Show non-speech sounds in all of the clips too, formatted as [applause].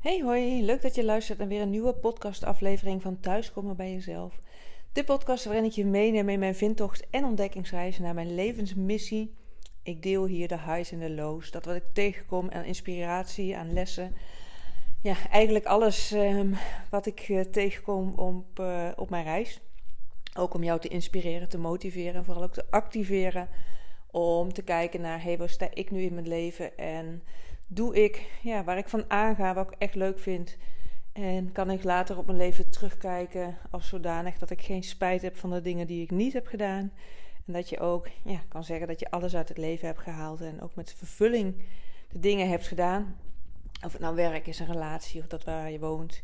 Hey hoi, leuk dat je luistert naar weer een nieuwe podcastaflevering van Thuiskomen bij Jezelf. De podcast waarin ik je meeneem in mijn vindtocht en ontdekkingsreis naar mijn levensmissie. Ik deel hier de highs en de lows, dat wat ik tegenkom aan inspiratie, aan lessen. Ja, eigenlijk alles um, wat ik uh, tegenkom op, uh, op mijn reis. Ook om jou te inspireren, te motiveren en vooral ook te activeren. Om te kijken naar, hey, waar sta ik nu in mijn leven en doe ik ja, waar ik van aanga, wat ik echt leuk vind. En kan ik later op mijn leven terugkijken als zodanig dat ik geen spijt heb van de dingen die ik niet heb gedaan. En dat je ook ja, kan zeggen dat je alles uit het leven hebt gehaald en ook met vervulling de dingen hebt gedaan. Of het nou werk is, een relatie of dat waar je woont.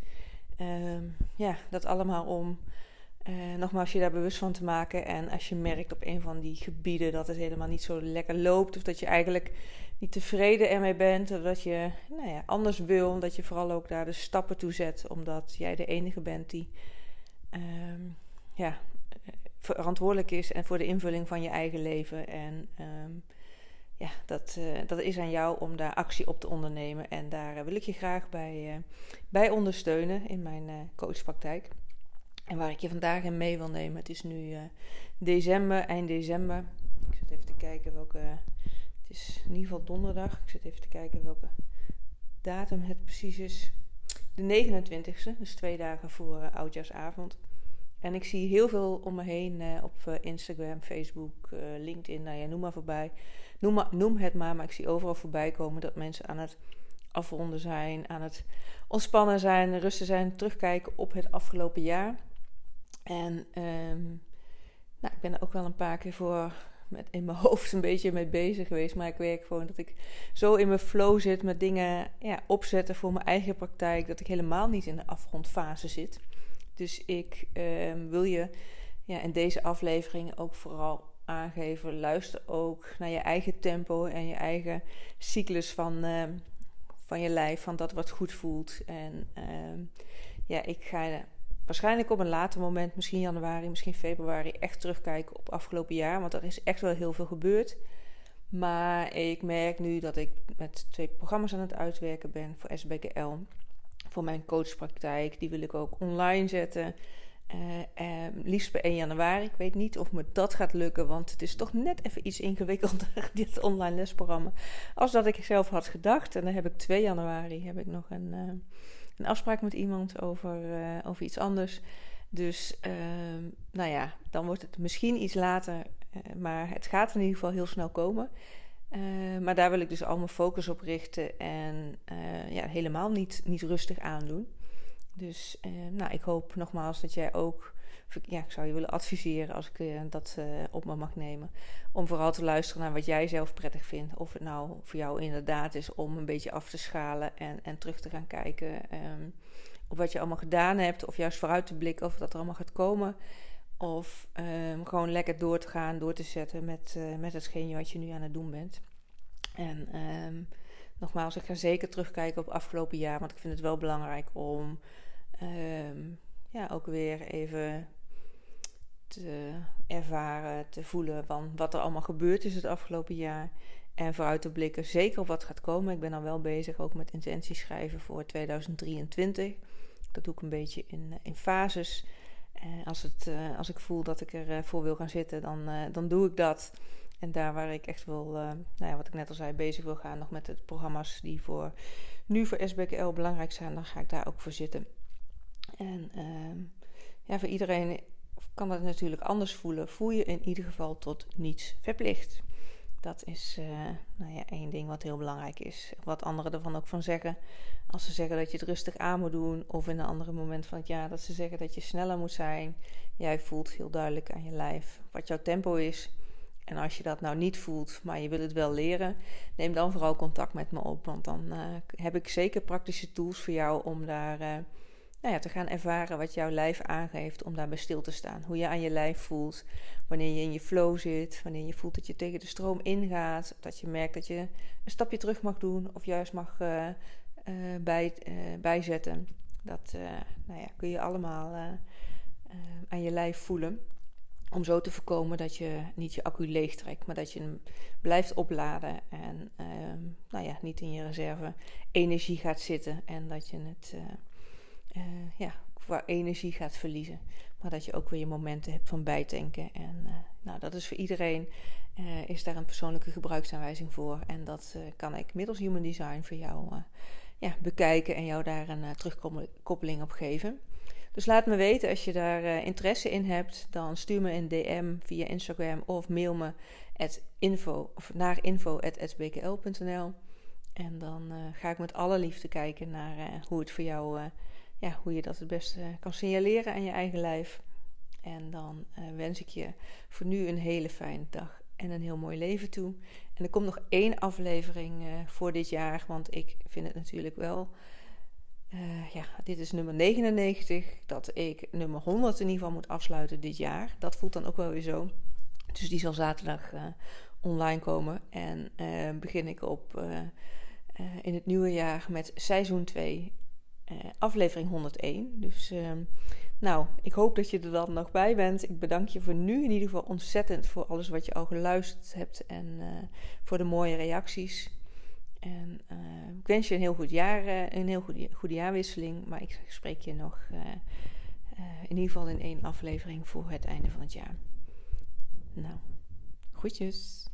Um, ja, dat allemaal om uh, nogmaals je daar bewust van te maken. En als je merkt op een van die gebieden dat het helemaal niet zo lekker loopt. Of dat je eigenlijk niet tevreden ermee bent. Of dat je nou ja, anders wil. Dat je vooral ook daar de stappen toe zet. Omdat jij de enige bent die um, ja, verantwoordelijk is en voor de invulling van je eigen leven. En um, ja, dat, uh, dat is aan jou om daar actie op te ondernemen. En daar wil ik je graag bij, bij ondersteunen in mijn coachpraktijk. En waar ik je vandaag in mee wil nemen. Het is nu december, eind december. Ik zit even te kijken welke het is in ieder geval donderdag. Ik zit even te kijken welke datum het precies is. De 29e, dus twee dagen voor uh, oudjaarsavond. En ik zie heel veel om me heen uh, op Instagram, Facebook, LinkedIn, nou ja, noem maar voorbij. Noem, noem het maar, maar ik zie overal voorbij komen dat mensen aan het afronden zijn, aan het ontspannen zijn, rusten zijn, terugkijken op het afgelopen jaar. En um, nou, ik ben er ook wel een paar keer voor met in mijn [laughs] hoofd een beetje mee bezig geweest. Maar ik werk gewoon dat ik zo in mijn flow zit met dingen ja, opzetten voor mijn eigen praktijk. Dat ik helemaal niet in de afrondfase zit. Dus ik ehm, wil je ja, in deze aflevering ook vooral aangeven. Luister ook naar je eigen tempo en je eigen cyclus van, uh, van je lijf. Van dat wat goed voelt. En ja, ik ga waarschijnlijk op een later moment, misschien januari, misschien februari, echt terugkijken op afgelopen jaar. Want er is echt wel heel veel gebeurd. Maar ik merk nu dat ik met twee programma's aan het uitwerken ben voor SBKL. Voor mijn coachpraktijk. Die wil ik ook online zetten. Uh, uh, liefst bij 1 januari. Ik weet niet of me dat gaat lukken, want het is toch net even iets ingewikkelder, [laughs] dit online lesprogramma, als dat ik zelf had gedacht. En dan heb ik 2 januari heb ik nog een, uh, een afspraak met iemand over, uh, over iets anders. Dus uh, nou ja, dan wordt het misschien iets later, uh, maar het gaat in ieder geval heel snel komen. maar daar wil ik dus al mijn focus op richten en ja, helemaal niet, niet rustig aandoen. Dus nou, ik hoop nogmaals dat jij ook ja, ik zou je willen adviseren als ik uh, dat uh, op me mag nemen. Om vooral te luisteren naar wat jij zelf prettig vindt. Of het nou voor jou inderdaad is om een beetje af te schalen en, en terug te gaan kijken um, op wat je allemaal gedaan hebt. Of juist vooruit te blikken of dat er allemaal gaat komen. Of um, gewoon lekker door te gaan, door te zetten met, uh, met hetgeen wat je nu aan het doen bent. En um, nogmaals, ik ga zeker terugkijken op afgelopen jaar. Want ik vind het wel belangrijk om ja, ook weer even te ervaren, te voelen van wat er allemaal gebeurd is het afgelopen jaar. En vooruit te blikken, zeker wat gaat komen. Ik ben dan wel bezig ook met intenties schrijven voor 2023. Dat doe ik een beetje in, in fases. Uh, als, het, uh, als ik voel dat ik ervoor voor wil gaan zitten, dan, dan doe ik dat. En daar waar ik echt wel, nou ja, wat ik net al zei, bezig wil gaan, nog met de programma's die voor nu voor SBKL belangrijk zijn, dan ga ik daar ook voor zitten. En ehm, ja, voor iedereen kan dat natuurlijk anders voelen. Voel je in ieder geval tot niets verplicht. Dat is uh, nou ja, één ding wat heel belangrijk is. Wat anderen ervan ook van zeggen. Als ze zeggen dat je het rustig aan moet doen. Of in een ander moment van het jaar dat ze zeggen dat je sneller moet zijn. Jij voelt heel duidelijk aan je lijf wat jouw tempo is. En als je dat nou niet voelt, maar je wil het wel leren, neem dan vooral contact met me op. Want dan uh, heb ik zeker praktische tools voor jou om daar uh, nou ja, te gaan ervaren wat jouw lijf aangeeft om daarbij stil te staan. Hoe je aan je lijf voelt, wanneer je in je flow zit, wanneer je voelt dat je tegen de stroom ingaat, dat je merkt dat je een stapje terug mag doen of juist mag uh, uh, bij, uh, bijzetten. Dat nou ja, kun je allemaal aan je lijf voelen. Om zo te voorkomen dat je niet je accu leegtrekt, maar dat je hem blijft opladen en ehm, nou ja, niet in je reserve energie gaat zitten en dat je het uh, ja, qua energie gaat verliezen. Maar dat je ook weer je momenten hebt van bijtanken. En uh, nou, dat is voor iedereen, is daar een persoonlijke gebruiksaanwijzing voor. En dat kan ik middels Human Design voor jou ja, bekijken en jou daar een terugkoppeling op geven. Dus laat me weten als je daar uh, interesse in hebt. Dan stuur me een DM via Instagram of mail me at info, of naar info.sbkl.nl. En dan uh, ga ik met alle liefde kijken naar uh, hoe het voor jou, ja, hoe je dat het beste kan signaleren aan je eigen lijf. En dan wens ik je voor nu een hele fijne dag en een heel mooi leven toe. En er komt nog één aflevering voor dit jaar, want ik vind het natuurlijk wel ja, dit is nummer 99. Dat ik nummer 100 in ieder geval moet afsluiten dit jaar. Dat voelt dan ook wel weer zo. Dus die zal zaterdag online komen. En begin ik op in het nieuwe jaar met seizoen 2, aflevering 101. Dus ehm, nou, ik hoop dat je er dan nog bij bent. Ik bedank je voor nu in ieder geval ontzettend voor alles wat je al geluisterd hebt en voor de mooie reacties. En uh, ik wens je een heel goed jaar, een heel goede, goede jaarwisseling. Maar ik spreek je nog in ieder geval in één aflevering voor het einde van het jaar. Nou, groetjes.